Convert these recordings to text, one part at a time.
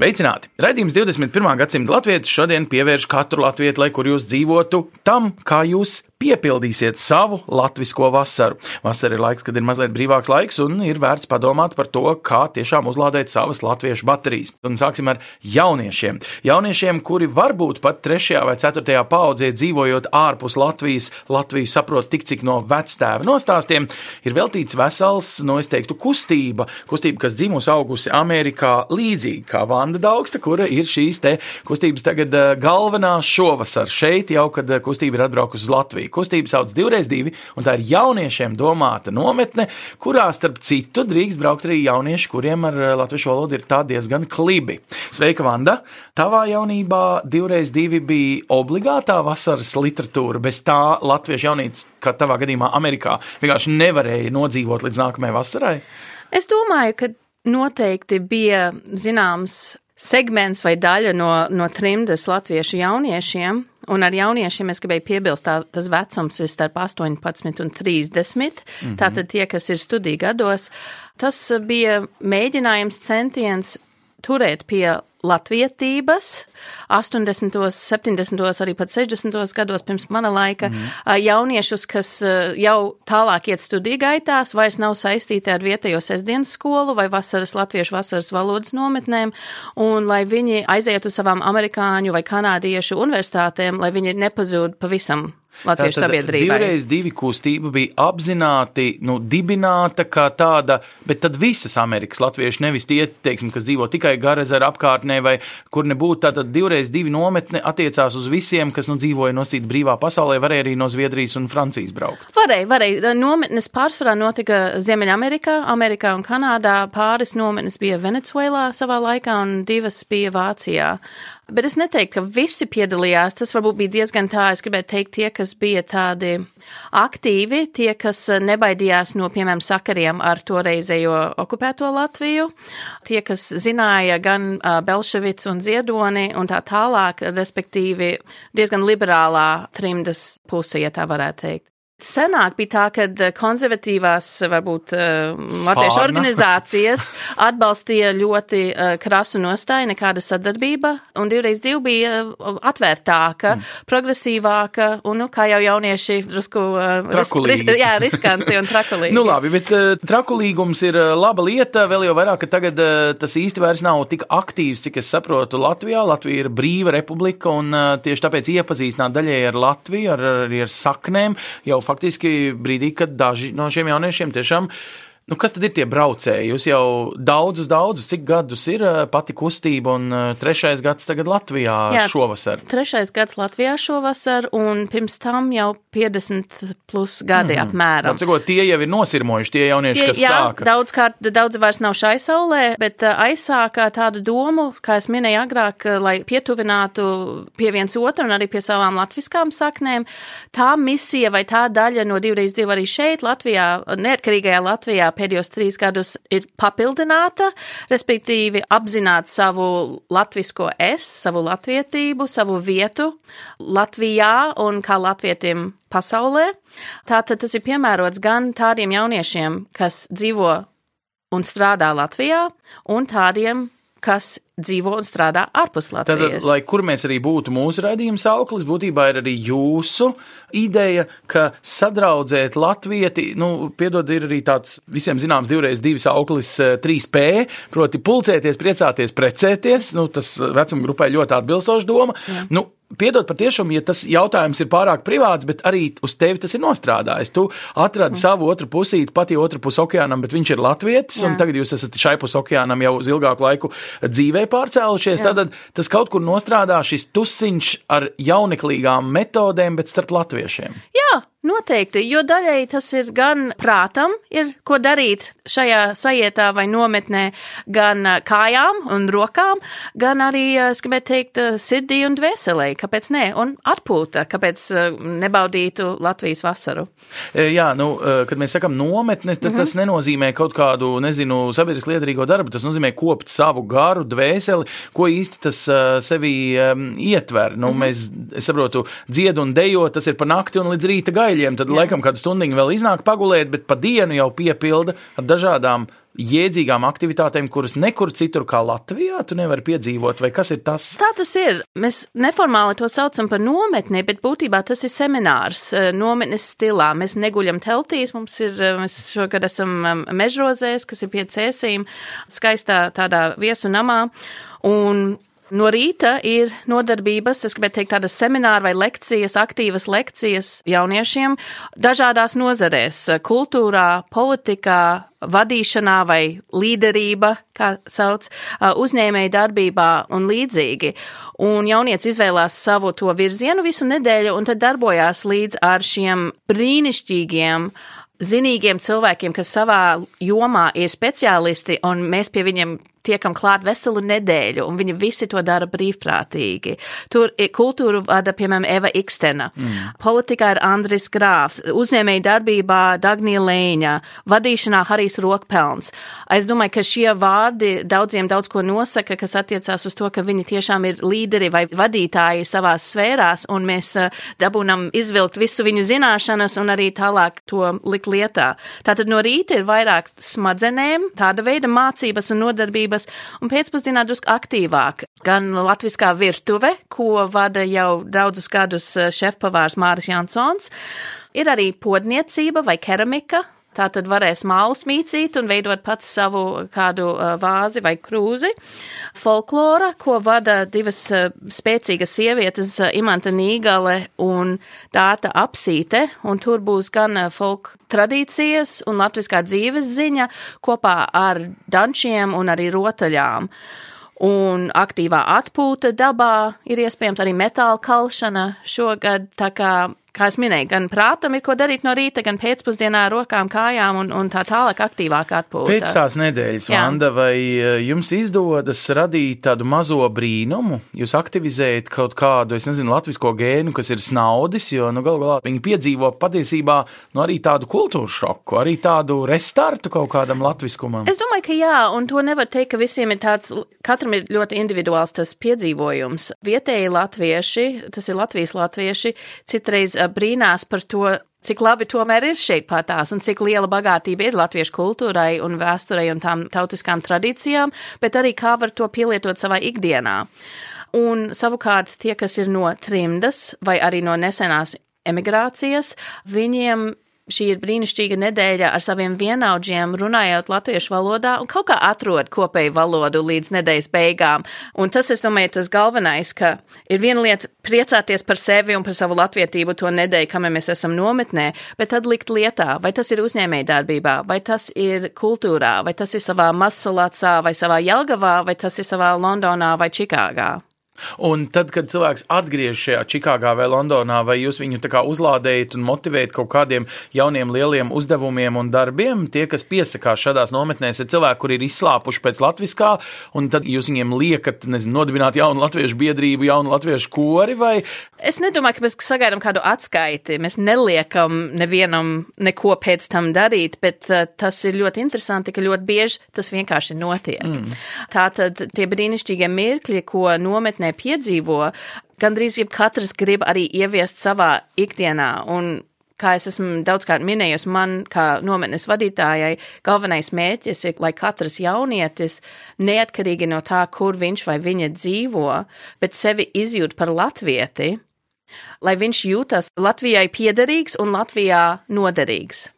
Sveicināti! Radījums 21. gadsimta latviešu šodien pievērš katru latviešu, lai kur jūs dzīvotu, tam, kā jūs piepildīsiet savu latviešu vasaru. Vasara ir laiks, kad ir mazliet brīvāks laiks, un ir vērts padomāt par to, kā tiešām uzlādēt savas latviešu baterijas. Un sāksim ar jauniešiem. Jauniešiem, kuri varbūt pat 3. vai 4. paudzē dzīvojot ārpus Latvijas, Latviju saprot tik cik no vectēva nostāstiem, ir veltīts vesels, no es teiktu, kustība. Kustība, kas dzimusi augusi Amerikā līdzīgi kā Vanda Daugsta, kura ir šīs te kustības tagad eh, galvenā šovasar šeit, jau kad eh, kustība ir atbraukusi uz Latviju. Kustība sauc divreiz divi, un tā ir jauniešiem domāta nometne, kurā starp citu drīkst braukt arī jaunieši, kuriem ar eh, latviešu valodu ir tā diezgan klibi. Sveika, Vanda! Tavā jaunībā divreiz divi bija obligātā vasaras literatūra, bez tā latviešu jaunītes, kā tavā gadījumā Amerikā, vienkārši nevarēja nodzīvot līdz nākamajai vasarai. Es domāju, ka noteikti bija zināms segments vai daļa no, no trimdas latviešu jauniešiem, un ar jauniešiem es gribēju piebilst, tā, tas vecums ir starp 18 un 30, mm -hmm. tātad tie, kas ir studiju gados, tas bija mēģinājums centiens turēt pie latvietības 80., 70., arī pat 60. gados pirms mana laika mm. jauniešus, kas jau tālāk iet studiju gaitās, vairs nav saistīti ar vietējo sestdienas skolu vai vasaras latviešu vasaras valodas nometnēm, un lai viņi aizietu savām amerikāņu vai kanādiešu universitātēm, lai viņi nepazūd pavisam Latviešu sabiedrībai. Divreiz divi kustība bija apzināti nu, dibināta kā tāda, bet tad visas Amerikas latvieši, nevis tie, teiksim, kas dzīvo tikai Garezera apkārtnē vai kur nebūtu. Tātad divreiz divi nometne attiecās uz visiem, kas nu dzīvoja nosīt brīvā pasaulē, varēja arī no Zviedrijas un Francijas braukt. Varēja, varēja. Nometnes pārsvarā notika Ziemeļamerikā, Amerikā un Kanādā. Pāris nometnes bija Venecuēlā savā laikā un divas bija Vācijā. Bet es neteiktu, ka visi piedalījās. Tas varbūt bija diezgan tā, es gribētu teikt, tie, kas bija tādi aktīvi, tie, kas nebaidījās no, piemēram, sakariem ar toreizējo okupēto Latviju, tie, kas zināja gan uh, Belševicu un Ziedoni un tā tālāk, respektīvi diezgan liberālā trimdas puse, ja tā varētu teikt. Senāk bija tā, ka konservatīvās, varbūt uh, latviešu organizācijas atbalstīja ļoti uh, krasu nostāju, nekāda sadarbība, un divreiz divi bija atvērtāka, mm. progresīvāka, un, nu, kā jau jaunieši, drusku uh, Trakulīgi. ris, jā, riskanti un trakulīgi. Nu, labi, bet trakulīgums ir laba lieta. Vēl jau vairāk, ka tagad tas īsti vairs nav tik aktīvs, cik es saprotu Latvijā. Latvija ir brīva republika un tieši tāpēc iepazīstināt daļēji ar Latviju, ar, arī ar saknēm, jau faktiski brīdī, kad daži no šiem jauniešiem tiešām. Nu, kas tad ir tie braucēji? Jūs jau daudzus, daudzus, cik gadus ir uh, pati kustība, un uh, trešais gads tagad Latvijā Jā. šovasar. Trešais gads Latvijā šovasar, un pirms tam jau 50 plus gadi mm. apmēram. Sakot, tie jau ir nosirmojuši, tie jaunieši, Tie, kas jā, sāka. daudz kārt, daudz vairs nav šai saulē, bet uh, aizsāka tādu domu, kā es minēju agrāk, lai pietuvinātu pie viens otru un arī pie savām latviskām saknēm. Tā misija vai tā daļa no divreiz divi arī šeit, Latvijā, neatkarīgajā Latvijā pēdējos trīs gadus ir papildināta, respektīvi apzināt savu latvisko es, savu latvietību, savu vietu Latvijā un kā latvietim pasaulē. Tātad tas ir piemērots gan tādiem jauniešiem, kas dzīvo un strādā Latvijā, un tādiem, kas dzīvo un strādā ārpus Tad, Latvijas. lai kur mēs arī būtu mūsu raidījuma sauklis, būtībā ir arī jūsu ideja, ka sadraudzēt latvieti, nu, piedod, ir arī tāds visiem zināms divreiz divi sauklis eh, 3P, proti pulcēties, priecāties, precēties, nu, tas vecuma grupai ļoti atbilstoša doma. Jā. Nu, piedod patiešām, ja tas jautājums ir pārāk privāts, bet arī uz tevi tas ir nostrādājis. Tu atradi mm. savu otru pusīti, pati otru pusi okeānam, bet viņš ir latvietis, Jā. un tagad jūs esat šai pus okeānam jau uz ilgāku laiku dzīvē pārcēlušies. Jā. Tad tas kaut kur nostrādā šis tusiņš ar jauneklīgām metodēm, bet starp latviešiem. Jā, Noteikti, jo daļai tas ir gan prātam, ir ko darīt šajā sajietā vai nometnē, gan kājām un rokām, gan arī, es gribētu teikt, sirdī un dvēselē. Kāpēc ne? Un atpūta, kāpēc nebaudītu Latvijas vasaru? Jā, nu, kad mēs sakam nometne, tad mm -hmm. tas nenozīmē kaut kādu, nezinu, sabiedriski liederīgo darbu. Tas nozīmē kopt savu garu, dvēseli, ko īsti tas sevi um, ietver. Nu, -hmm. mēs, es saprotu, dzied un dejo, tas ir pa nakti un līdz rīta gaļiem, tad Jā. laikam kādu stundiņu vēl iznāk pagulēt, bet pa dienu jau piepilda ar dažādām jēdzīgām aktivitātēm, kuras nekur citur kā Latvijā tu nevari piedzīvot, vai kas ir tas? Tā tas ir. Mēs neformāli to saucam par nometni, bet būtībā tas ir seminārs eh, nometnes stilā. Mēs neguļam teltīs, mums ir, eh, mēs šogad esam um, mežrozēs, kas ir pie cēsīm, skaistā tādā viesu namā. Un No rīta ir nodarbības, es gribētu teikt, tādas semināra vai lekcijas, aktīvas lekcijas jauniešiem dažādās nozarēs - kultūrā, politikā, vadīšanā vai līderība, kā sauc, uzņēmēja darbībā un līdzīgi. Un jaunieci izvēlās savu to virzienu visu nedēļu un tad darbojās līdz ar šiem brīnišķīgiem zinīgiem cilvēkiem, kas savā jomā ir speciālisti, un mēs pie viņiem tiekam klāt veselu nedēļu, un viņi visi to dara brīvprātīgi. Tur ir kultūra vada, piemēram, Eva Ikstena, mm. politikā ir Andris Grāfs, uzņēmēja darbībā Dagnija Lēņa, vadīšanā Harijs Rokpelns. Es domāju, ka šie vārdi daudziem daudz ko nosaka, kas attiecās uz to, ka viņi tiešām ir līderi vai vadītāji savās sfērās, un mēs eh, dabūnam izvilkt visu viņu zināšanas un arī tālāk to likt lietā. Tātad no rīta ir vairāk smadzenēm, tāda veida mācības un nodarbības, vērtības, un pēcpusdienā drusku aktīvāk. Gan latviskā virtuve, ko vada jau daudzus gadus eh, šefpavārs Māris Jansons, ir arī podniecība vai keramika, Tā tad varēs mālu smīcīt un veidot pats savu kādu vāzi vai krūzi. Folklora, ko vada divas spēcīgas sievietes, Imanta Nīgale un Dāta Apsīte, un tur būs gan folk tradīcijas un latviskā dzīves ziņa kopā ar dančiem un arī rotaļām. Un aktīvā atpūta dabā ir iespējams arī metāla kalšana šogad, tā kā kā es minēju, gan prātam ir ko darīt no rīta, gan pēcpusdienā rokām, kājām un, un tā tālāk aktīvāk atpūta. Pēc tās nedēļas, Jā. Vanda, vai eh, jums izdodas radīt tādu mazo brīnumu? Jūs aktivizējat kaut kādu, es nezinu, latvisko gēnu, kas ir snaudis, jo, nu, galu galā viņi piedzīvo patiesībā, nu, arī tādu kultūru šoku, arī tādu restartu kaut kādam latviskumam. Es domāju, ka jā, un to nevar teikt, ka visiem ir tāds, katram ir ļoti individuāls tas piedzīvojums. Vietēji latvieši, tas ir Latvijas latvieši, citreiz brīnās par to, cik labi tomēr ir šeit patās un cik liela bagātība ir latviešu kultūrai un vēsturei un tām tautiskām tradīcijām, bet arī kā var to pielietot savā ikdienā. Un savukārt tie, kas ir no trimdas vai arī no nesenās emigrācijas, viņiem šī ir brīnišķīga nedēļa ar saviem vienaudžiem, runājot latviešu valodā un kaut kā atrod kopēju valodu līdz nedēļas beigām. Un tas, es domāju, tas galvenais, ka ir viena lieta priecāties par sevi un par savu latvietību to nedēļu, kamēr mēs esam nometnē, bet tad likt lietā, vai tas ir uzņēmēja darbībā, vai tas ir kultūrā, vai tas ir savā Masalacā, vai savā Jelgavā, vai tas ir savā Londonā vai Čikāgā. Un tad, kad cilvēks atgriežas šajā Čikāgā vai Londonā, vai jūs viņu uzlādējat un motivējat kaut kādiem jauniem, lieliem uzdevumiem un darbiem, tie, kas piesakās šādās nometnēs, ir cilvēki, kuri ir izslāpuši pēc latviskā, un tad jūs viņiem liekat, nezinu, nodibināt jaunu latviešu biedrību, jaunu latviešu kori, vai? Es nedomāju, ka mēs sagaidām kādu atskaiti. Mēs neliekam nevienam neko pēc tam darīt, bet uh, tas ir ļoti interesanti, ka ļoti bieži tas vienkārši notiek. Mm. Tātad tie brīnišķīgie mirkļi, ko nometnē piedzīvo, gandrīz jebkatrs grib arī ieviest savā ikdienā. Un kā es esmu daudzkārt minējusi, man kā nometnes vadītājai, galvenais mērķis ir, lai katrs jaunietis, neatkarīgi no tā, kur viņš vai viņa dzīvo, bet sevi izjūt par latvieti, lai viņš jūtas Latvijai piederīgs un Latvijā noderīgs.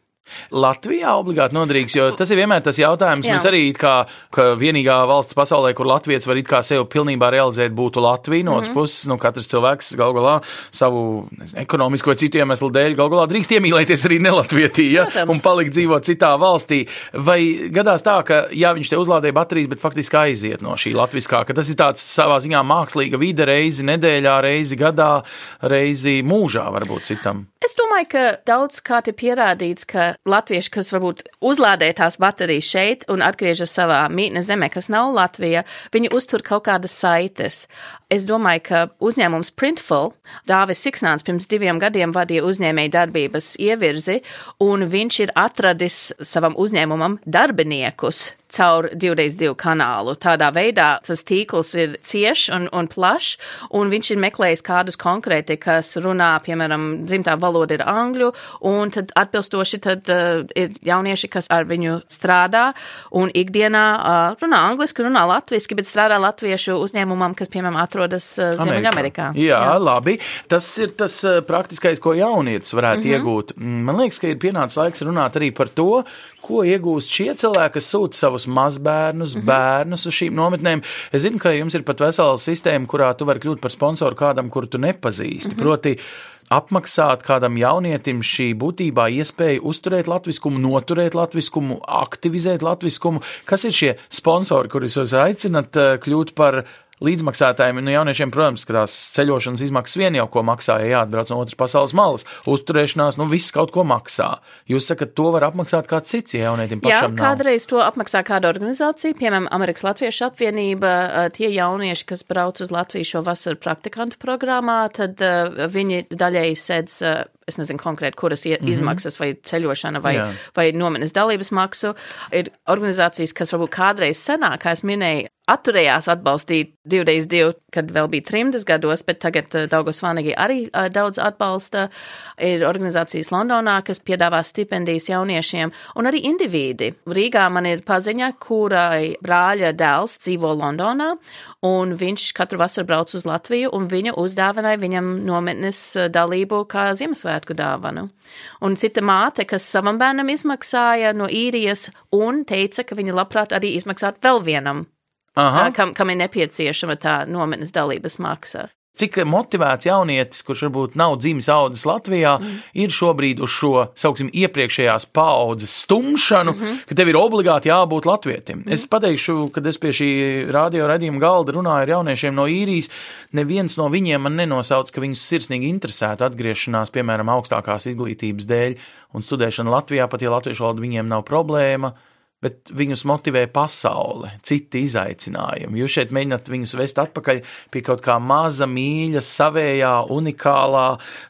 Latvijā obligāti noderīgs, jo tas ir vienmēr tas jautājums. Jā. Mēs arī kā ka vienīgā valsts pasaulē, kur Latvijas var it kā sevi pilnībā realizēt, būtu Latvija. No otras mm -hmm. puses, nu, katrs cilvēks gal galā savu nezinu, ekonomisko vai citu iemeslu dēļ gal galā drīkst iemīlēties arī nelatvietī ja? Protams. un palikt dzīvot citā valstī. Vai gadās tā, ka jā, viņš te uzlādē baterijas, bet faktiski aiziet no šī latviskā, ka tas ir tāds savā ziņā mākslīga vide reizi nedēļā, reizi gadā, reizi mūžā varbūt citam? Es domāju, ka daudz kārt ir pierādīts, ka latvieši, kas varbūt uzlādē tās baterijas šeit un atgriežas savā mītnes zemē, kas nav Latvija, viņi uztur kaut kādas saites. Es domāju, ka uzņēmums Printful, Dāvis Siksnāns pirms diviem gadiem vadīja uzņēmēju darbības ievirzi, un viņš ir atradis savam uzņēmumam darbiniekus caur 2x2 kanālu. Tādā veidā tas tīkls ir ciešs un, un plašs, un viņš ir meklējis kādus konkrēti, kas runā, piemēram, dzimtā valoda ir angļu, un tad atbilstoši tad uh, ir jaunieši, kas ar viņu strādā, un ikdienā uh, runā angliski, runā latviski, bet strādā latviešu uzņēmumam, kas, piemēram, atrodas uh, Ziemeļamerikā. Jā, jā, labi. Tas ir tas praktiskais, ko jaunietis varētu Mhm. mm -hmm. iegūt. Man liekas, ka ir pienācis laiks runāt arī par to, ko iegūst šie cilvēki, kas sūta savus mazbērnus, mm Mhm. bērnus uz šīm nometnēm. Es zinu, ka jums ir pat vesela sistēma, kurā tu vari kļūt par sponsoru kādam, kuru tu nepazīsti. Mhm. Proti, apmaksāt kādam jaunietim šī būtībā iespēja uzturēt latviskumu, noturēt latviskumu, aktivizēt latviskumu. Kas ir šie sponsori, kurus jūs aicinat eh, kļūt par līdzmaksātājiem? Nu, jauniešiem, protams, ka tās ceļošanas izmaksas vien jau ko maksā, ja jāatbrauc no otras pasaules malas. Uzturēšanās, nu, viss kaut ko maksā. Jūs sakat, to var apmaksāt kāds cits, ja jaunietim Jā, pašam nav. kādreiz to apmaksā kāda organizācija, piemēram, Amerikas Latviešu apvienība. uh, Tie jaunieši, kas brauc uz Latviju šo vasaru praktikantu programmā, tad uh, viņi daļēji sēdz, uh, es nezinu konkrēti, kuras mm -hmm. izmaksas, vai ceļošana, vai, Jā. vai nometnes dalības maksu. Ir organizācijas, kas varbūt kādreiz senāk, kā es minēju, atturējās atbalstīt 2x2, kad vēl bija trimdas gados, bet tagad uh, Daugos Vanigi arī uh, daudz atbalsta. Ir organizācijas Londonā, kas piedāvā stipendijas jauniešiem, un arī indivīdi. Rīgā man ir paziņa, kurai brāļa dēls dzīvo Londonā, un viņš katru vasaru brauc uz Latviju, un viņa uzdāvināja viņam nometnes uh, dalību kā Ziemassvētku dāvanu. Un cita māte, kas savam bērnam izmaksāja no īrijas, un teica, ka viņa labprāt arī izmaksātu vēl vienam Aha. Kam, kam ir nepieciešama tā nometnes dalības maksa. Cik motivēts jaunietis, kurš varbūt nav dzimis audzis Latvijā, mm. ir šobrīd uz šo, sauksim, iepriekšējās paaudzes stumšanu, mm -hmm. ka tev ir obligāti jābūt latvietim. Mm. Es pateikšu, kad es pie šī radio radījuma galda runāju ar jauniešiem no īrijas, neviens no viņiem man nenosauc, ka viņus sirsnīgi interesētu atgriešanās, piemēram, augstākās izglītības dēļ un studēšana Latvijā, pat ja latviešu valoda viņiem nav problēma. Bet viņus motivē pasaule, citi izaicinājumi. Jūs šeit mēģināt viņus vest atpakaļ pie kaut kā maza, mīļa, savējā, unikālā.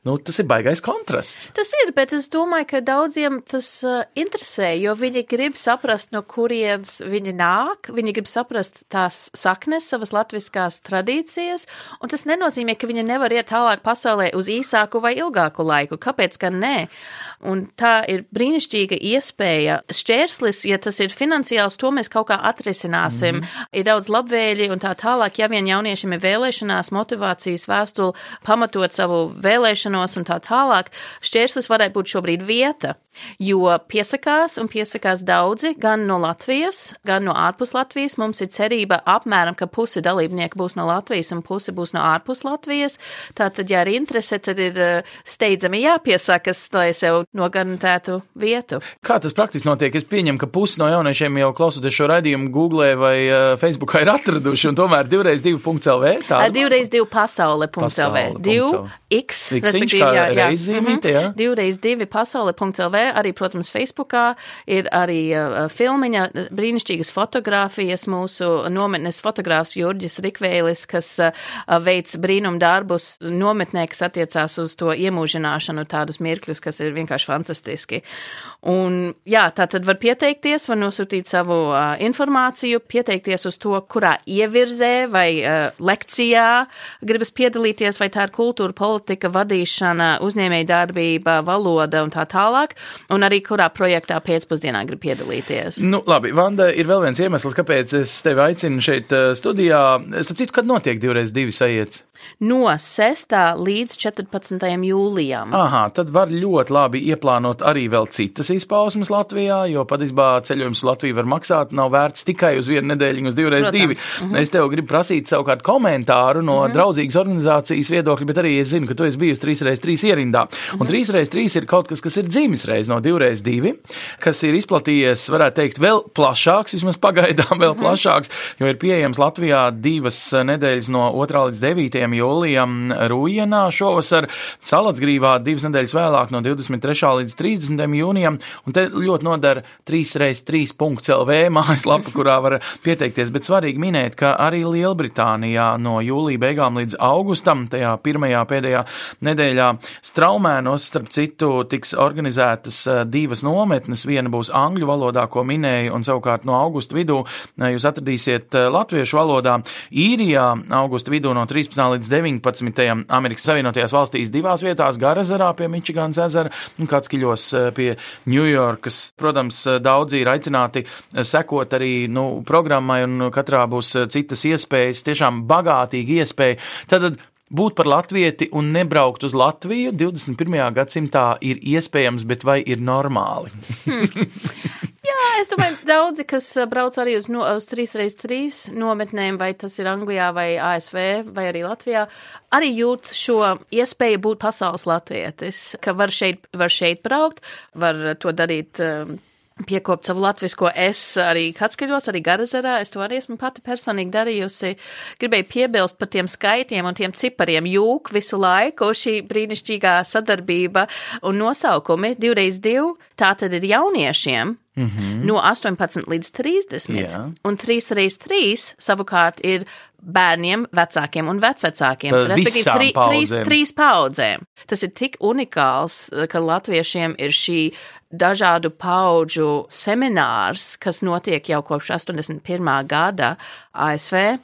Nu, tas ir baigais kontrasts. Tas ir, bet es domāju, ka daudziem tas uh, interesē, jo viņi grib saprast, no kurienes viņi nāk, viņi grib saprast tās saknes, savas latviskās tradīcijas, un tas nenozīmē, ka viņi nevar iet tālāk pasaulē uz īsāku vai ilgāku laiku. Kāpēc gan nē? Un tā ir brīnišķīga iespēja. Šķērslis, ja tas ir finansiāls, to mēs kaut kā atrisināsim. Mm -hmm. Ir daudz labvēļi un tā tālāk, ja vien jauniešiem ir vēlēšanās, motivācijas vēstuli, pamatot savu vēlēšanos un tā tālāk, šķērslis varētu būt šobrīd vieta. Jo piesakās un piesakās daudzi gan no Latvijas, gan no ārpus Latvijas. Mums ir cerība apmēram, ka puse dalībnieku būs no Latvijas un puse būs no ārpus Latvijas. Tātad, ja ir interese, tad ir eh, steidzami jāpiesakas, lai sev nogarantētu vietu. Kā tas praktiski notiek? Es pieņemu, ka pusi no jauniešiem jau klausoties šo raidījumu Google vai uh, Facebookā ir atraduši, tomēr divreiz divu punktu LV. Tā Divreiz divu pasaule.lv. Pasaule Divu punkts LV. X, Iksiņš respektīvi, kā jā, jā. reizīmīte, jā? Divreiz divi pasaule.lv, arī, protams, Facebookā ir arī uh, filmiņa, brīnišķīgas fotogrāfijas mūsu nometnes fotogrāfs Jurģis Rikvēlis, kas uh, veic brīnum darbus nometnē, kas attiecās uz to iemūžināšanu, tādus mirkļus, kas ir vienkārši fantastiski. Un, jā, tā tad var pieteikties, var nosūtīt savu uh, informāciju, pieteikties uz to, kurā ievirzē vai uh, lekcijā gribas piedalīties, vai tā ir kultūra, politika, vadīšana, uzņēmēja darbība, valoda un tā tālāk, un arī kurā projektā pēcpusdienā grib piedalīties. Nu, labi, Vanda, ir vēl viens iemesls, kāpēc es tevi aicinu šeit studijā. Es saprotu, kad notiek divreiz divi sajiets. No 6. līdz 14. jūlijam. Aha, tad var ļoti labi ieplānot arī vēl citas izpausmes Latvijā, jo patiesībā ceļojums uz Latviju var maksāt, nav vērts tikai uz vienu nedēļu, uz divreiz Protams. divi. -hmm. Es tev gribu prasīt savukārt komentāru no -hmm. draudzīgas organizācijas viedokļa, bet arī es zinu, ka tu esi bijusi trīs reizes trīs ierindā. Un Mhm. trīs reizes trīs ir kaut kas, kas ir dzimis reiz no divreiz divi, kas ir izplatījies, varētu teikt, vēl plašāks, vismaz pagaidām vēl Mhm. plašāks, jo ir pieejams Latvijā divas nedēļas no 2. līdz 9. Jūlijam Rūjienā šovasar, Salatsgrīvā divas nedēļas vēlāk no 23. līdz 30. jūnijam, un te ļoti nodara 3x3.lv mājaslapa, kurā var pieteikties, bet svarīgi minēt, ka arī Lielbritānijā no jūlija beigām līdz augustam, tajā pirmajā pēdējā nedēļā Straumēnos, starp citu, tiks organizētas eh, divas nometnes, viena būs angļu valodā, ko minēju, un savukārt no augusta vidū eh, jūs atradīsiet eh, latviešu valodā īrijā augusta vidū no 13. līdz 19. Amerikas Savienotajās valstīs divās vietās - Garazarā pie Mičigānas ezera un Katskiļos eh, pie Ņujorkas. Protams, eh, daudzi ir aicināti eh, sekot arī nu, programmai, un katrā būs citas iespējas, tiešām bagātīga iespēja. Tad būt par latvieti un nebraukt uz Latviju 21. gadsimtā ir iespējams, bet vai ir normāli? Jā, es domāju, daudzi, kas uh, brauc arī uz, no, uz 3x3 nometnēm, vai tas ir Anglijā, vai ASV, vai arī Latvijā, arī jūt šo iespēju būt pasaules latvietis, ka var šeit, var šeit braukt, var to darīt. Um, Piekopt savu latviešu es arī Katskaļos, arī Garazerā. Es to arī esmu pati personīgi darījusi. Gribēju piebilst par tiem skaitļiem un tiem cipariem. Jūk visu laiku šī brīnišķīgā sadarbība un nosaukumi divreiz divi. Tā tad ir jauniešiem, Mm -hmm. No 18 līdz 30. Jā. Un 3x3 savukārt ir bērniem, vecākiem un vecvecākiem. Tad Respektīvi, tri- trīs, trīs paudzēm. Tas ir tik unikāls, ka latviešiem ir šī dažādu paudžu seminārs, kas notiek jau kopš 81. gada ASV.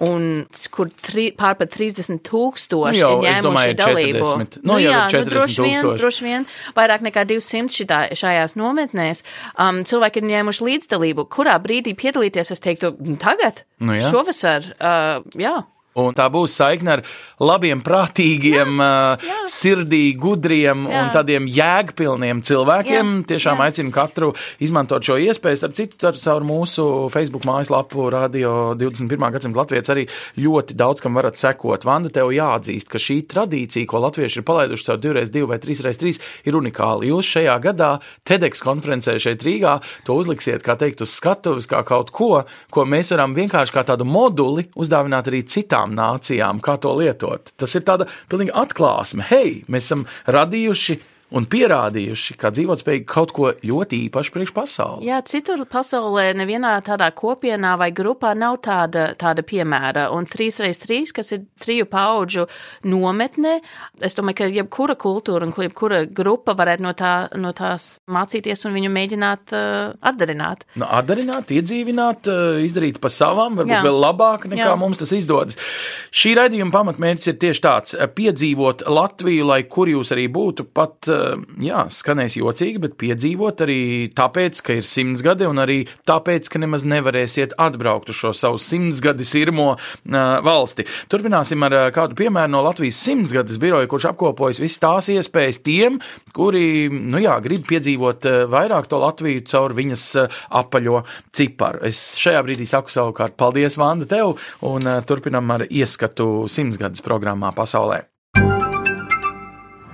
Un kur tri, pār par 30 tūkstoši Nu ir ņēmuši dalību. 40. Nu, jau ir 40 droši vien, tūkstoši. droši vien vairāk nekā 200 šitā, šajās nometnēs. Um, cilvēki ir ņēmuši līdzdalību. Kurā brīdī piedalīties, es teiktu, "Mm, tagad, Nu jā. šovasar, uh, jā. Un tā būs saikne ar labiem, prātīgiem, jā, jā. sirdī gudriem jā. un tādiem jēgpilniem cilvēkiem. Jā, Tiešām jā. aicinu katru izmantot šo iespēju. Starp citu, caur mūsu Facebook mājaslapu Radio 21. gadsimta Latvijas arī ļoti daudz kam varat sekot. Vanda, tev jāatzīst, ka šī tradīcija, ko latvieši ir palaiduši caur 2x2 vai 3x3, ir unikāla. Jūs šajā gadā TEDx konferencē šeit Rīgā to uzliksiet, kā teikt, uz skatuves, kā kaut ko, ko mēs varam vienkārši kā tādu moduli uzdāvināt arī citām nācijām, kā to lietot. Tas ir tāda pilnīga atklāsme. Hei, mēs esam radījuši un pierādījuši, kā dzīvotspējīgi kaut ko ļoti īpašu priekš pasaules. Jā, citur pasaulē nevienā tādā kopienā vai grupā nav tāda, tāda piemēra. Un 3x3, kas ir triju pauģu nometne, es domāju, ka jebkura kultūra un jebkura grupa varētu no, tā, no tās mācīties un viņu mēģināt uh, atdarināt. Nu, atdarināt, iedzīvināt, eh, izdarīt pa savām, varbūt Jā. Vēl labāk nekā Jā. Mums tas izdodas. Šī raidījuma pamatmērķis ir tieši tāds - piedzīvot Latviju, lai kur jūs arī būtu, pat, eh, jā, skanēs jocīgi, bet piedzīvot arī tāpēc, ka ir simts gadi un arī tāpēc, ka nemaz nevarēsiet atbraukt uz šo savu simtsgadi sirmo uh, valsti. Turpināsim ar uh, kādu piemēru no Latvijas simtsgades biroja, kurš apkopojas visas tās iespējas tiem, kuri, nu jā, grib piedzīvot vairāk to Latviju caur viņas apaļo ciparu. Es šajā brīdī saku savukārt paldies, Vanda, tev, un turpinam ar ieskatu simtsgades programmā pasaulē.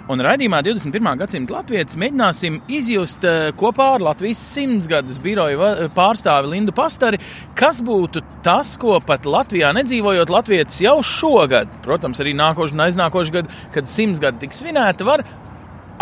Un raidījumā 21. gadsimta latvijas mēģināsim izjust eh, kopā ar Latvijas simtsgades biroju pārstāvi Lindu Pastari, kas būtu tas, ko pat Latvijā nedzīvojot latvietis jau šogad, protams, arī nākošu un aiznākošu gadu, kad simtsgadi tiks svinēta, var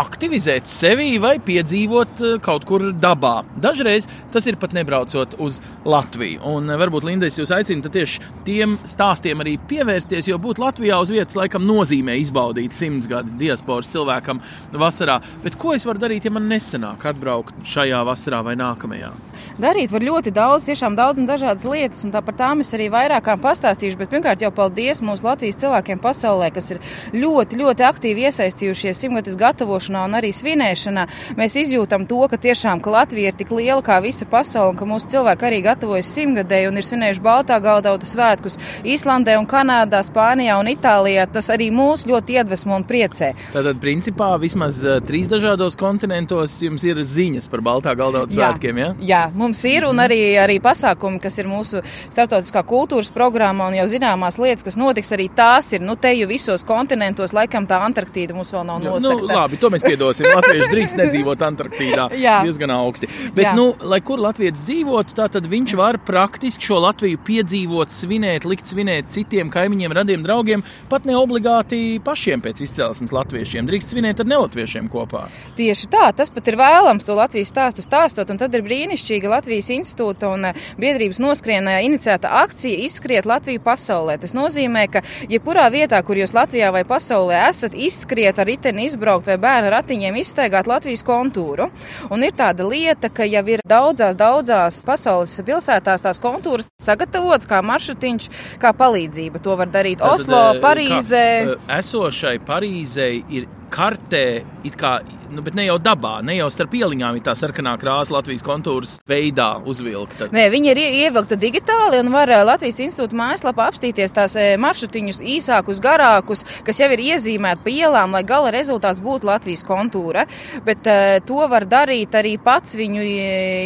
aktivizēt sevi vai piedzīvot eh, kaut kur dabā. Dažreiz tas ir pat nebraucot uz Latviju. Un eh, varbūt Lindas jūs aicina tieši tiem stāstiem arī pievērsties, jo būt Latvijā uz vietas laikam nozīmē izbaudīt simts gadu diasporas cilvēkam vasarā. Bet ko es varu darīt, ja man nesanāk atbraukt šajā vasarā vai nākamajā? Darīt var ļoti daudz, tiešām daudz un dažādas lietas, un tā par tām es arī vairākām pastāstīšu. Bet pirmkārt jau paldies mūsu Latvijas cilvēkiem pasaulē, kas ir ļoti, ļoti aktīvi iesaistījušies simtgadus gatavošanā un arī svinēšanā. Mēs izjūtam to, ka tiešām ka Latvija ir tik liela kā visa pasaule, un ka mūsu cilvēki arī gatavojas simtgadēji un ir svinējuši Baltā galdauta svētkus Īslandē un Kanādā, Spānijā un Itālijā. Tas arī mūs ļoti iedvesmo un priecē. Tātad, principā, vismaz uh, trīs dažādos kontinentos jums ir ziņas par Baltā galdauta svētkiem, ja? Jā, mums ir un arī, arī pasākumi, kas ir mūsu startautiskā kultūras programma un jau zināmās lietas, kas notiks, arī tās ir, nu, te jau visos kontinentos, laikam tā Antarktīda mums vēl nav nosakta. Nu, labi, to mēs piedosim. Latvieši drīkst nedzīvot Antarktīdā. Jā. Diezgan augsti. Bet, Jā. nu, lai kur Latvijas dzīvotu, tā tad viņš var praktiski šo Latviju piedzīvot, svinēt, likt svinēt citiem kaimiņiem, radiem draugiem, pat ne obligāti pašiem pēc izcelsmes latviešiem. Drīkst svinēt ar nelatviešiem kopā. Tieši tā, tas pat ir vēlams to Latvijas stāstu stāstot, un tad ir brīnišķīga Latvijas institūta un eh, biedrības noskrienā inicēta akcija izskriet Latviju pasaulē. Tas nozīmē, ka jebkurā vietā, kur jūs Latvijā vai pasaulē esat, izskriet ar riteni izbraukt vai bērnu ratiņiem izstaigāt Latvijas kontūru. Un ir tāda lieta, ka jau ir daudzās, daudzās pasaules pilsētās tās kontūras sagatavotas kā maršrutiņš, kā palīdzība. To var darīt Oslo, eh, Parīzē. kā, eh, Esošai Parīzei ir kartē, kā, nu, bet ne jau dabā, ne jau starp ieliņām ir tā sarkanā krāsa Latvijas kontūras veidā uzvilkta. Nē, viņi ir ie- ievilkta digitāli un var eh, Latvijas institūta mājaslapā apstīties tās eh, maršrutiņus īsākus, garākus, kas jau ir iezīmēti pa ielām, lai gala rezultāts būtu Latvijas kontūra. Bet uh, to var darīt arī pats viņu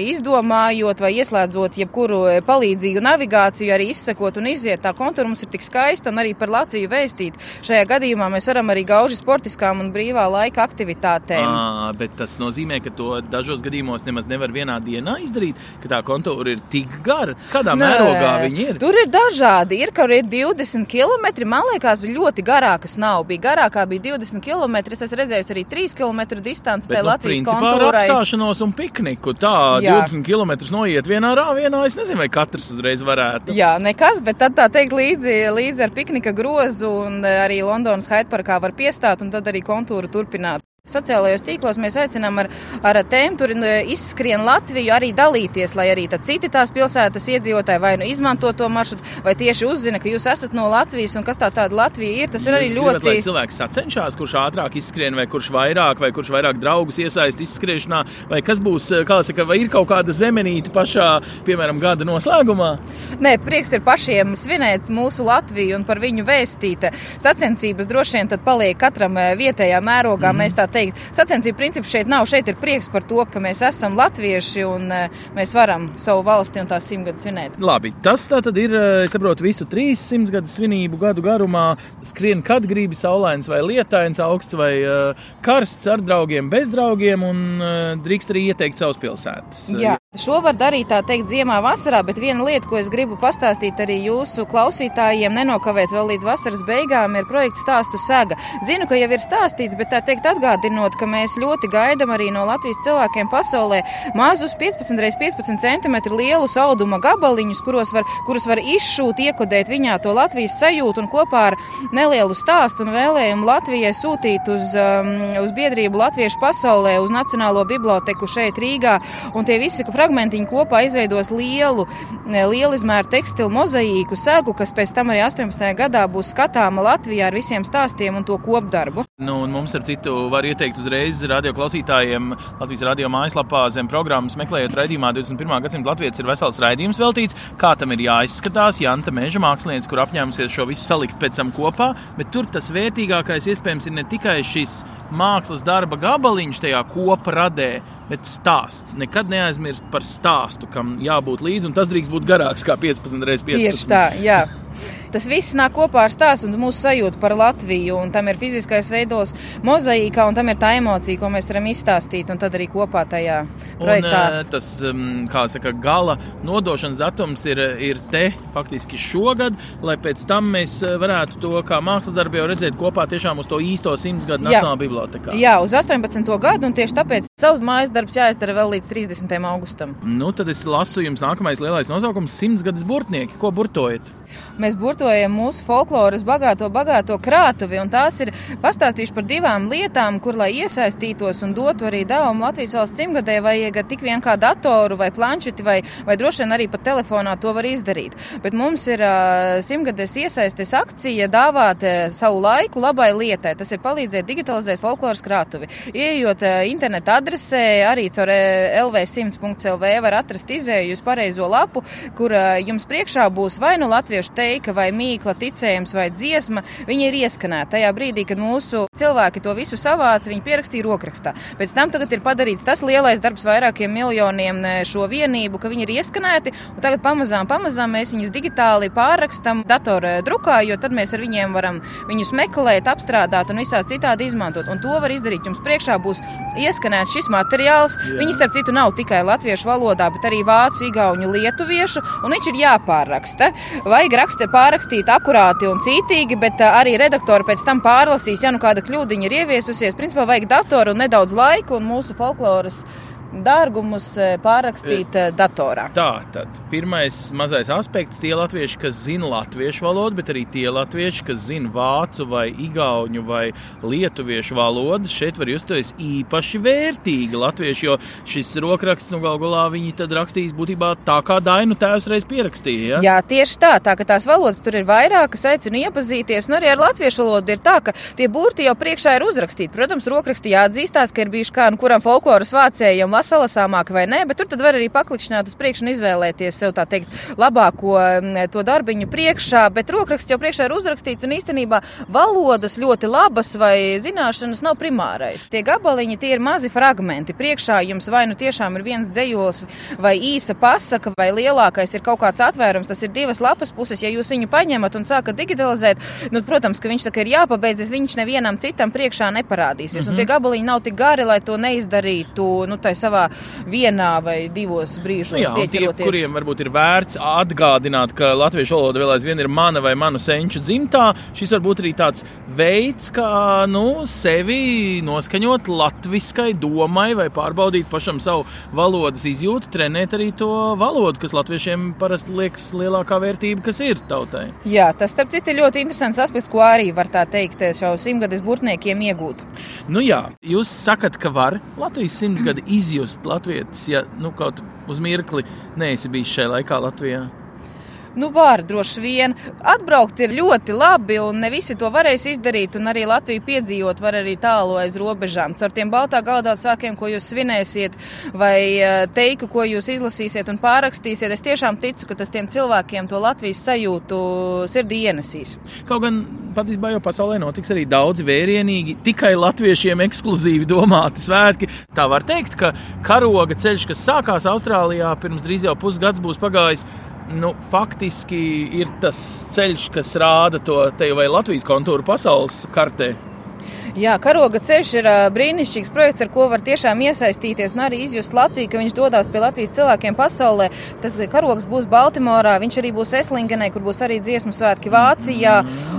izdomājot vai ieslēdzot jebkuru palīdzīgu navigāciju, arī izsekot un iziet. Tā kontūra mums ir tik skaista un arī par Latviju vēstīt. Šajā gadījumā mēs varam arī gauži sportiskām un brīvā laika aktivitātēm. À, bet tas nozīmē, ka to dažos gadījumos nemaz nevar vienā dienā izdarīt, ka tā kontūra ir tik gara. Kādā Nē, mērogā viņi ir? Tur ir dažādi. Ir, kur ir 20 km. Man liekas, bija ļoti garākas nav. Bija garākā, bija 20 km. Es esmu redzējis arī 3 km distanci tajā nu, Latvijas kontūrai. apstāšanos un pikniku. Tā, Jā. 20 km noiet vienā rāvienā. Es nezinu, vai katrs uzreiz varētu. Jā, nekas, bet tad tā teikt līdzi, līdzi ar piknika grozu un eh, arī Londonas Hyde parkā var piestāt un tad arī kontūru turpināt. Sociālajos tīklos mēs aicinām ar, ar tēmu tur eh, izskrien Latviju arī dalīties, lai arī tad citi tās pilsētas iedzīvotāji vai nu izmanto to maršrutu, vai tieši uzzina, ka jūs esat no Latvijas un kas tā tāda Latvija ir. Tas ir arī Jūs gribat, ļoti. Lai cilvēks sacenšas, kurš ātrāk izskrien, vai kurš vairāk, vai kurš vairāk draugus iesaist izskriešanā, vai kas būs, kā saka, vai ir kaut kāda zemenīte pašā, piemēram, gada noslēgumā. Nē, prieks ir pašiem svinēt mūsu Latviju un par viņu vēstīt. Sacensības droši vien tad paliek katram eh, vietējā mērogā. Mm. Mēs tā teikt, sacensību princips šeit nav. Šeit ir prieks par to, ka mēs esam latvieši un eh, mēs varam savu valsti un tās simtgadus svinēt. Labi, tas tā tad ir, eh, es saprotu, visu 300 gadu svinību gadu garumā. Skrien, kad gribi saulains vai lietains, augsts vai uh, karsts ar draugiem, bez draugiem, un drīkst arī ieteikt savus pilsētas. Jā. Šo var darīt tā teikt ziemā, vasarā, bet viena lieta, ko es gribu pastāstīt arī jūsu klausītājiem, nenokavēt vēl līdz vasaras beigām, ir projekts stāstu saga. Zinu, ka jau ir stāstīts, bet tā teikt atgādinot, ka mēs ļoti gaidam arī no Latvijas cilvēkiem pasaulē mazus 15 x 15 cm lielus auduma gabaliņus, kuros var, kurus var izšūt, iekodēt viņā to Latvijas sajūtu un kopā ar nelielu stāstu un vēlējumu Latvijai sūtīt uz, um, uz biedrību Latviešu pasaulē, uz Nacionālo biblioteku šeit Rīgā. Un tie visi fragmentiņi kopā izveidos lielu, lielu izmēru tekstilu mozaīku segu, kas pēc tam arī 18. gadā būs skatāma Latvijā ar visiem stāstiem un to kopdarbu. Nu, mums, ar citu, var ieteikt uzreiz radio klausītājiem Latvijas radio mājaslapā zem programmas, meklējot raidījumā 21. gadsimta Latvijas ir vesels raidījums veltīts, kā tam ir jāizskatās. Janta Meža mākslinieca, kur apņēmusies šo visu salikt pēc tam kopā, bet tur tas vērtīgākais iespējams ir ne tikai šis mākslas darba gabaliņš tajā kopradē, bet stāsts. Nekad neaizmirst par stāstu, kam jābūt līdzi, un tas drīkst būt garāks kā 15 reizes 15. Tieši tā, jā. Tas viss nāk kopā ar stāstu un mūsu sajūtu par Latviju. Tam ir fiziskais veidos, mozaīkā, un tam ir tā emocija, ko mēs varam izstāstīt. Un tad arī kopā tajā projektā. Un, tas, kā saka, gala nodošanas datums ir, ir te faktiski šogad, lai pēc tam mēs varētu to kā mākslas darbu jau redzēt kopā tiešām uz to īsto simts gadu Nacionālā bibliotekā. Jā, uz 18. gadu, un tieši tāpēc savus mājas darbus jāizdara vēl līdz 30. augustam. Nu, tad es lasu jums nākamais lielais nosaukums - simts gadus burtnieki. Ko burtojat? Mēs burtojam mantojam mūsu folkloras bagāto, bagāto krātuvi. Tās ir pastāstījuši par divām lietām, kur, lai iesaistītos un dotu arī devumu Latvijas valsts simtgadē, vajag tik vien kā datoru vai planšeti, vai, vai droši vien arī pat telefonā to var izdarīt. Bet mums ir uh, simtgades iesaistes akcija dāvāt uh, savu laiku labai lietai. Tas ir palīdzēt digitalizēt folkloras krātuvi. Ieejot uh, interneta adresē, arī caur lv100.lv var atrast izēju uz pareizo lapu, kur jums priekšā būs vai nu latviešu teika, vai mīkla, ticējums, vai dziesma. Viņi ir ieskanēti tajā brīdī, kad mūsu cilvēki to visu savāca, viņi pierakstīja rokrakstā. Pēc tam tagad ir padarīts tas lielais darbs vairākiem miljoniem šo vienību, ka viņi ir ieskanēti, un tagad pamazām, pamazām mēs viņus digitāli pārrakstam datorā drukā, jo tad mēs ar viņiem varam viņus meklēt, apstrādāt un visā citādi izmantot. Un to var izdarīt. Jums priekšā būs ieskanēts šis materiāls. Jā. Viņi, starp citu, nav tikai latviešu valodā, bet arī vācu, igauņu, lietuviešu, un viņš ir jāpārraksta. Vajag raksta, pārrakstīt akurāti un cītīgi, bet arī redaktori pēc tam pārlasīs, ja nu kāda kļūdiņa ir ieviesusies. Principā vajag datoru un nedaudz laika, un mūsu folkloras dārgumus e, pārrakstīt e, datorā. Tā tad pirmais mazais aspekts - tie latvieši, kas zina latviešu valodu, bet arī tie latvieši, kas zina vācu vai igauņu vai lietuviešu valodas. Šeit var justies īpaši vērtīgi latvieši, jo šis rokraksts un galu galā viņi tad rakstīs būtībā tā, kā Dainu tēvs reiz pierakstīja. Ja? Jā, tieši tā, tā ka tās valodas tur ir vairākas, aicinu iepazīties, un arī ar latviešu valodu ir tā, ka tie burti jau priekšā ir uzrakstīti. Protams, rokrakstī jāatzīstās, ka ir bijuši kā nu kuram folkloras vācējiem salasāmāka vai nē, bet tur tad var arī paklikšķināt uz priekšu un izvēlēties sev tā teikt labāko to darbiņu priekšā, bet rokraksts jau priekšā ir uzrakstīts un īstenībā valodas ļoti labas vai zināšanas nav primārais. Tie gabaliņi, tie ir mazi fragmenti. Priekšā jums vai nu tiešām ir viens dzējos vai īsa pasaka vai lielākais ir kaut kāds atvērums, tas ir divas lapas puses, ja jūs viņu paņemat un sākat digitalizēt, nu, protams, ka viņš tā kā ir jāpabeidz, viņš nevienam citam priekšā neparādīsies. Mm -hmm. Un tie mhm. gabaliņi nav tik gari, lai to neizdarītu, nu, tā savā vienā vai divos brīžos. Nu jā, tie, kuriem varbūt ir vērts atgādināt, ka latviešu valoda vēl aizvien ir mana vai manu senču dzimtā, šis var būt arī tāds veids, kā nu, sevi noskaņot latviskai domai vai pārbaudīt pašam savu valodas izjūtu, trenēt arī to valodu, kas latviešiem parasti liekas lielākā vērtība, kas ir tautai. Jā, tas starp citu ir ļoti interesants aspekts, ko arī var tā teikt šo simtgades burtniekiem iegūt. Nu jā, jūs sakat, ka var Latvijas simtgadi izjust latvietis, ja nu, kaut uz mirkli neesi bijis šajā laikā Latvijā? Nu, var droši vien. Atbraukt ir ļoti labi, un ne visi to varēs izdarīt. Arī Latviju piedzīvot var arī tālu aiz robežām. Caur tiem baltā galdā svētkiem, ko jūs svinēsiet, vai eh, teiku, ko jūs izlasīsiet un pārakstīsiet, es tiešām ticu, ka tas tiem cilvēkiem to Latvijas sajūtu sirdī ienesīs. Kaut gan patiesībā jau pasaulē notiks arī daudz vērienīgi, tikai latviešiem ekskluzīvi domāti svētki. Tā var teikt, ka karoga ceļš, kas sākās Austrālijā pirms drīz jau pusgads, būs pagājis nu, faktiski ir tas ceļš, kas rāda to te vai Latvijas kontūru pasaules kartē. Jā, karoga ceļš ir brīnišķīgs projekts, ar ko var tiešām iesaistīties un arī izjust Latviju, ka viņš dodas pie Latvijas cilvēkiem pasaulē. Tas karogs būs Baltimorā, viņš arī būs Eslingenē, kur būs arī dziesmu svētki Vācijā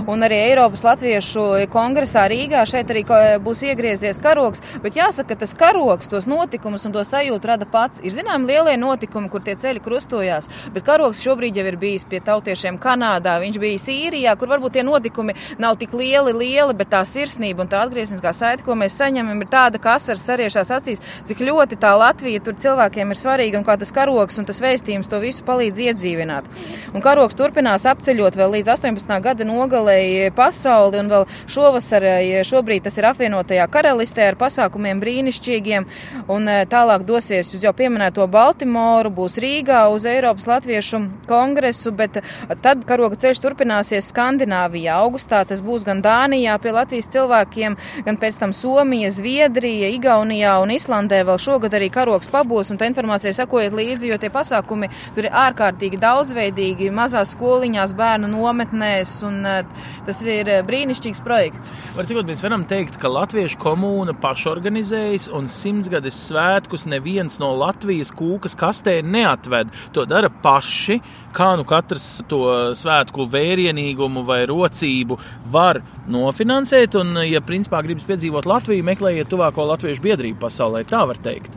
un arī Eiropas Latviešu kongresā Rīgā. Šeit arī būs iegriezies karogs, bet jāsaka, ka tas karogs tos notikumus un to sajūtu rada pats. Ir zinām lielie notikumi, kur tie ceļi krustojās, bet karogs šobrīd jau ir bijis pie tautiešiem Kanādā, viņš bija Sīrijā, kur varbūt tie notikumi nav tik lieli, lieli, bet tā sirsnība un tā atgriezniskā saite, ko mēs saņemam, ir tāda, ka asaras sariešās acīs, cik ļoti tā Latvija tur cilvēkiem ir svarīga un kā tas karoks un tas vēstījums to visu palīdz iedzīvināt. Un karoks turpinās apceļot vēl līdz 18. gada nogalēji pasauli un vēl šovasar, šobrīd tas ir apvienotajā karalistē ar pasākumiem brīnišķīgiem un e, tālāk dosies uz jau pieminēto Baltimoru, būs Rīgā uz Eiropas Latviešu kongresu, bet tad karoga ceļš turpināsies Skandināvijā. Augustā tas būs gan Dānijā pie Latvijas cilvēkiem, valstīm, gan pēc tam Somija, Zviedrija, Igaunijā un Islandē vēl šogad arī karoks pabūs, un tā informācija sakojiet līdzi, jo tie pasākumi tur ir ārkārtīgi daudzveidīgi, mazās skoliņās, bērnu nometnēs, un eh, tas ir eh, brīnišķīgs projekts. Var cikot, mēs varam teikt, ka Latviešu komūna pašorganizējas un simtsgades svētkus neviens no Latvijas kūkas kastē neatved. To dara paši, kā nu katrs to svētku vērienīgumu vai rocību var nofinansēt, un, ja principā gribas piedzīvot Latviju, meklējiet tuvāko latviešu biedrību pasaulē. Tā var teikt.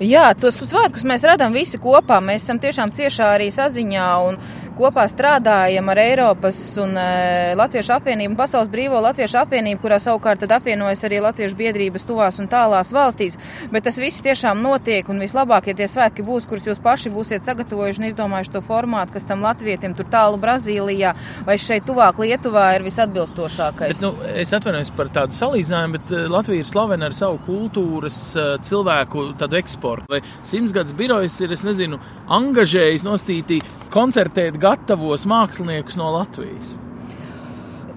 Jā, tos svētkus mēs redzam visi kopā. Mēs esam tiešām ciešā arī saziņā. Un, kopā strādājam ar Eiropas un uh, Latviešu apvienību Pasaules brīvo Latviešu apvienību, kurā savukārt apvienojas arī Latviešu biedrības tuvās un tālās valstīs. Bet tas viss tiešām notiek un vislabākie tie svētki būs, kurus jūs paši būsiet sagatavojuši un izdomājuši to formātu, kas tam latvietim tur tālu Brazīlijā vai šeit tuvāk Lietuvā ir visatbilstošākais. Bet, nu, es atvainojos par tādu salīdzinājumu, bet eh, Latvija ir slavena ar savu kultūras eh, cilvēku eksportu. Vai simtsgadus birojas ir, es nezinu, angažējis nostītī koncertēt gatavos māksliniekus no Latvijas.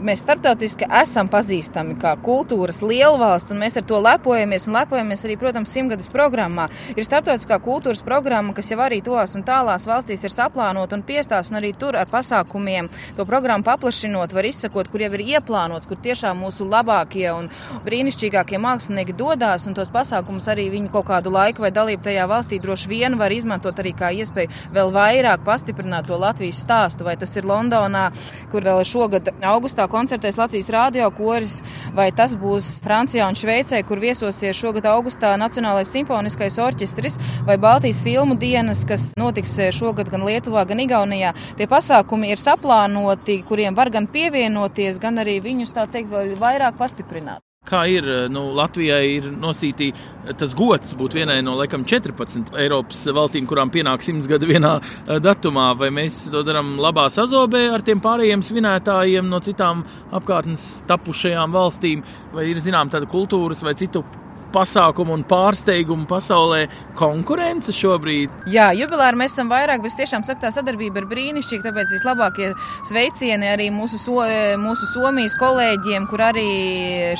Mēs starptautiski esam pazīstami kā kultūras lielvalsts, un mēs ar to lepojamies. Un lepojamies arī, protams, simtgades programmā. Ir starptautiskā kultūras programma, kas jau arī tos un tālās valstīs ir saplānota un piestās, un arī tur ar pasākumiem to programmu paplašinot, var izsakot, kur jau ir ieplānots, kur tiešām mūsu labākie un brīnišķīgākie mākslinieki dodas, un tos pasākumus arī viņi kaut kādu laiku vai dalību tajā valstī droši vien var izmantot arī kā iespēju vēl vairāk pastiprināt to Latvijas stāstu. Vai tas ir Londonā, kur vēl šogad augustā koncertēs Latvijas Rādio koris, vai tas būs Francijā un Šveicē, kur viesosies šogad augustā Nacionālais simfoniskais orķestris, vai Baltijas filmu dienas, kas notiks šogad gan Lietuvā, gan Igaunijā. Tie pasākumi ir saplānoti, kuriem var gan pievienoties, gan arī viņus tā teikt vēl vairāk pastiprināt. Kā ir, nu, Latvijai ir nosītī tas gods būt vienai no, laikam, 14 Eiropas valstīm, kurām pienāk simts gadu vienā eh, datumā. Vai mēs to darām labā sazobē ar tiem pārējiem svinētājiem no citām apkārtnes tapušajām valstīm, vai ir, zinām, tāda kultūras vai citu pasākumu un pārsteigumu pasaulē konkurence šobrīd? Jā, jubilāri mēs esam vairāk, bet tiešām saka, tā sadarbība ir brīnišķīga, tāpēc vislabākie sveicieni arī mūsu, so, mūsu Somijas kolēģiem, kur arī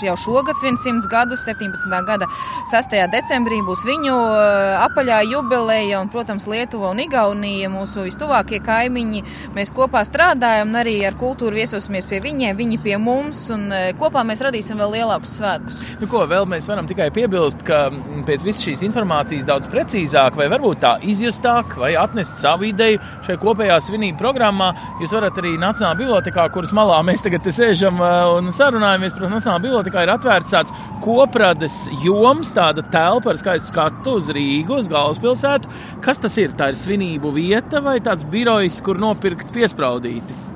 jau šogad svin 100 gadus, 17. gada 6. decembrī būs viņu eh, apaļā jubileja, un, protams, Lietuva un Igaunija, mūsu vistuvākie kaimiņi. Mēs kopā strādājam, un arī ar kultūru viesosimies pie viņiem, viņi pie mums, un eh, kopā mēs radīsim vēl lielākus svētkus. Nu, ko vēl mēs varam tikai piebilst? Piebilst, ka pēc visas šīs informācijas daudz precīzāk, vai varbūt tā izjustāk, vai atnest savu ideju šajā kopējā svinību programmā, jūs varat arī Nacionālajā bibliotekā, kuras malā mēs tagad sēžam uh, un sarunājamies. Protams, Nacionālajā bibliotekā ir atvērts tāds koprades joms, tāda telpa ar skaistu skatu uz Rīgu, uz galvaspilsētu. Kas tas ir? Tā ir svinību vieta vai tāds birojs, kur nopirkt piespraudīti?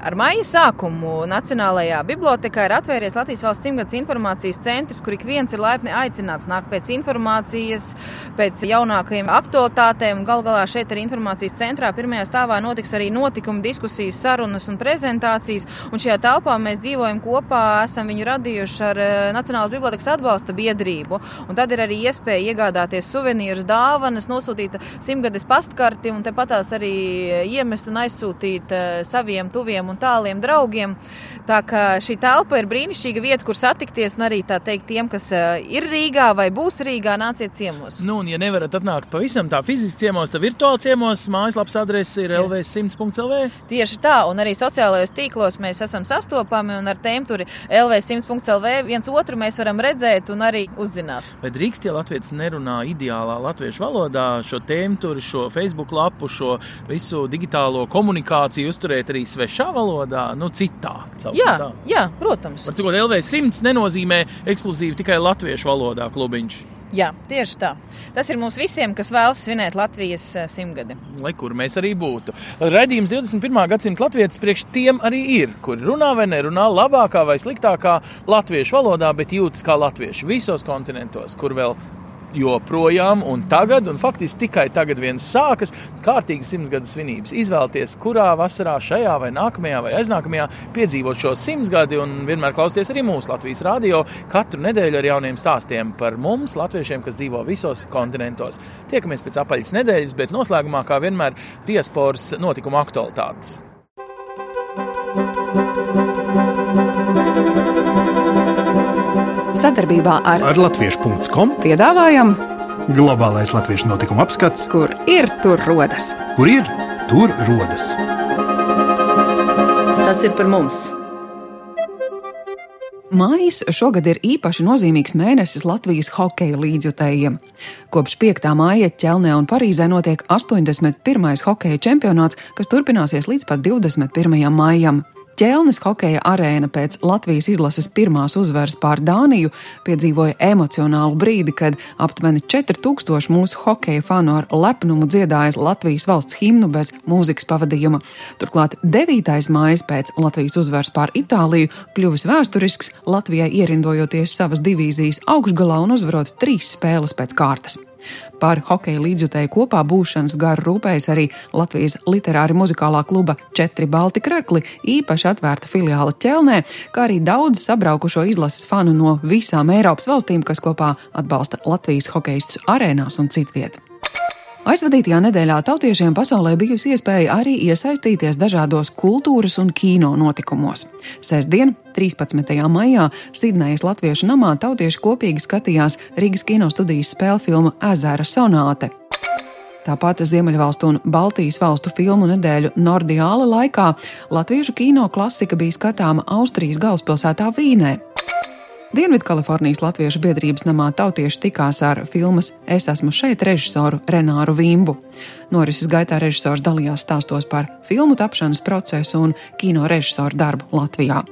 Ar maija sākumu Nacionālajā bibliotekā ir atvēries Latvijas valsts simtgadus informācijas centrs, kur ik viens ir laipni aicināts nākt pēc informācijas, pēc jaunākajiem aktualitātēm. Gal galā šeit arī informācijas centrā pirmajā stāvā notiks arī notikumi, diskusijas, sarunas un prezentācijas. Un šajā telpā mēs dzīvojam kopā, esam viņu radījuši ar eh, Nacionālās bibliotekas atbalsta biedrību. Un tad ir arī iespēja iegādāties suvenīrus, dāvanas, nosūtīt simtgades pastkarti un tepatās arī iemest un aizsūtīt eh, saviem tuviem un tāliem draugiem. Tā kā šī telpa ir brīnišķīga vieta, kur satikties, un arī tā teikt tiem, kas eh, ir Rīgā vai būs Rīgā, nāciet ciemos. Nu, un ja nevarat atnākt pavisam tā fiziski ciemos, tad virtuāli ciemos mājaslapas adrese ir lv100.lv. Tieši tā, un arī sociālajos tīklos mēs esam sastopami, un ar tēm tur lv100.lv viens otru mēs varam redzēt un arī uzzināt. Bet drīkst, ja latviečs nerunā ideālā latviešu valodā, šo tēmu tur, šo Facebook lapu, šo visu digitālo komunikāciju uzturēt arī svešā valodā, nu citā. Jā, tā. jā, protams. Par cik LV100 nenozīmē ekskluzīvi tikai latviešu valodā klubiņš. Jā, tieši tā. Tas ir mums visiem, kas vēlas svinēt Latvijas eh, simtgadi. Lai kur mēs arī būtu. Radījums 21. gadsimta latviešu priekš tiem arī ir, kuri runā vai nerunā labākā vai sliktākā latviešu valodā, bet jūtas kā latvieši visos kontinentos, kur vēl joprojām, un tagad, un faktiski tikai tagad viens sākas kārtīgas simtsgadu svinības. Izvēlieties, kurā vasarā, šajā vai nākamajā vai aiznākamajā piedzīvot šo simtsgadi, un vienmēr klausieties arī mūsu Latvijas radio katru nedēļu ar jauniem stāstiem par mums, latviešiem, kas dzīvo visos kontinentos. Tiekamies pēc apaļas nedēļas, bet noslēgumā, kā vienmēr, diasporas notikuma aktualitātes. Sadarbībā ar, ar Latviešu.com piedāvājam globālais latviešu notikuma apskats, kur ir tur rodas. Kur ir tur rodas? Tas ir par mums! Mājas šogad ir īpaši nozīmīgs mēnesis Latvijas hokeja līdzjutējiem. Kopš 5. māja Ķelnē un Parīzē notiek 81. hokeja čempionāts, kas turpināsies līdz pat 21. maijam. Ķelnes hokeja arēna pēc Latvijas izlases pirmās uzvaras pār Dāniju piedzīvoja emocionālu brīdi, kad aptuveni 4000 mūsu hokeja fanu ar lepnumu dziedājas Latvijas valsts himnu bez mūzikas pavadījuma. Turklāt 9. mājas pēc Latvijas uzvaras pār Itāliju kļuvis vēsturisks Latvijai ierindojoties savas divīzijas augšgalā un uzvarot trīs spēles pēc kārtas. Par hokeja līdzjutēju kopā būšanas garu rūpējas arī Latvijas literāri muzikālā kluba Četri Balti Krekli, īpaši atvērta filiāla ķelnē, kā arī daudz sabraukušo izlases fanu no visām Eiropas valstīm, kas kopā atbalsta Latvijas hokeistus arēnās un citviet. Aizvadītajā nedēļā tautiešiem pasaulē bijusi iespēja arī iesaistīties dažādos kultūras un kino notikumos. Sestdien, 13. maijā, Sidnejas Latviešu namā tautieši kopīgi skatījās Rīgas kinostudijas spēļu filmu Ezera sonāte. Tāpat Ziemeļvalstu un Baltijas valstu filmu nedēļu Nordiāla laikā latviešu kino klasika bija skatāma Austrijas galvaspilsētā Vīnē. Dienvidkalifornijas Latviešu biedrības namā tautieši tikās ar filmas Es esmu šeit režisoru Renāru Vimbu. Norises gaitā režisors dalījās stāstos par filmu tapšanas procesu un kino režisoru darbu Latvijā.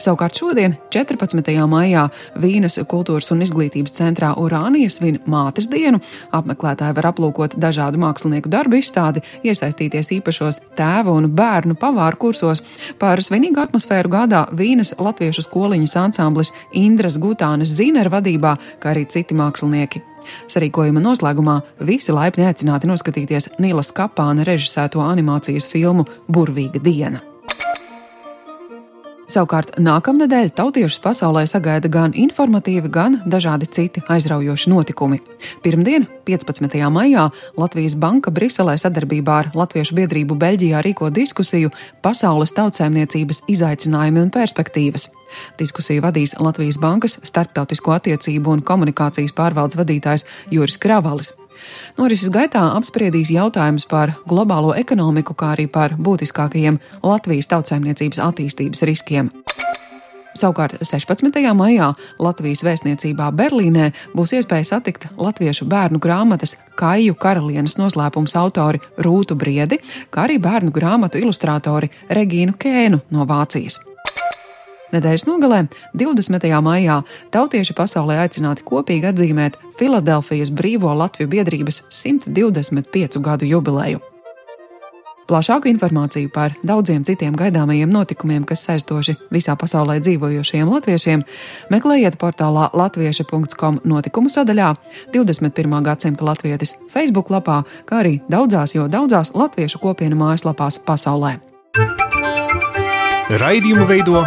Savukārt šodien, 14. maijā, Vīnes kultūras un izglītības centrā Urānija svin mātes dienu. Apmeklētāji var aplūkot dažādu mākslinieku darbu izstādi, iesaistīties īpašos tēva un bērnu pavāru kursos. Par svinīgu atmosfēru gādā Vīnes latviešu skoliņas ansamblis Indras Gutānes Zinera vadībā, kā arī citi mākslinieki. Sarīkojuma noslēgumā visi laipni aicināti noskatīties Nīlas Kapāna režisēto animācijas filmu Burvīga diena. Savukārt nākamnedēļ tautiešus pasaulē sagaida gan informatīvi, gan dažādi citi aizraujoši notikumi. Pirmdien, 15. maijā, Latvijas Banka Briselē sadarbībā ar Latviešu biedrību Beļģijā rīko diskusiju Pasaules tautsēmniecības izaicinājumi un perspektīvas. Diskusiju vadīs Latvijas Bankas starptautisko attiecību un komunikācijas pārvaldes vadītājs Juris Kravalis. Norises gaitā apspriedīs jautājumus par globālo ekonomiku, kā arī par būtiskākajiem Latvijas tautsēmniecības attīstības riskiem. Savukārt 16. maijā Latvijas vēstniecībā Berlīnē būs iespēja satikt latviešu bērnu grāmatas Kaiju karalienes noslēpums autori Rūtu Briedi, kā arī bērnu grāmatu ilustrātori Regīnu Kēnu no Vācijas. Nedēļas nogalē, 20. maijā, tautieši pasaulē aicināti kopīgi atzīmēt Filadelfijas Brīvo Latviju biedrības 125 gadu jubileju. Plašāku informāciju par daudziem citiem gaidāmajiem notikumiem, kas saistoši visā pasaulē dzīvojošiem latviešiem, meklējiet portālā latvieši.com notikumu sadaļā, 21. gadsimta latvietis Facebook lapā, kā arī daudzās, jo daudzās latviešu kopienu mājaslapās pasaulē. Raidījumu veido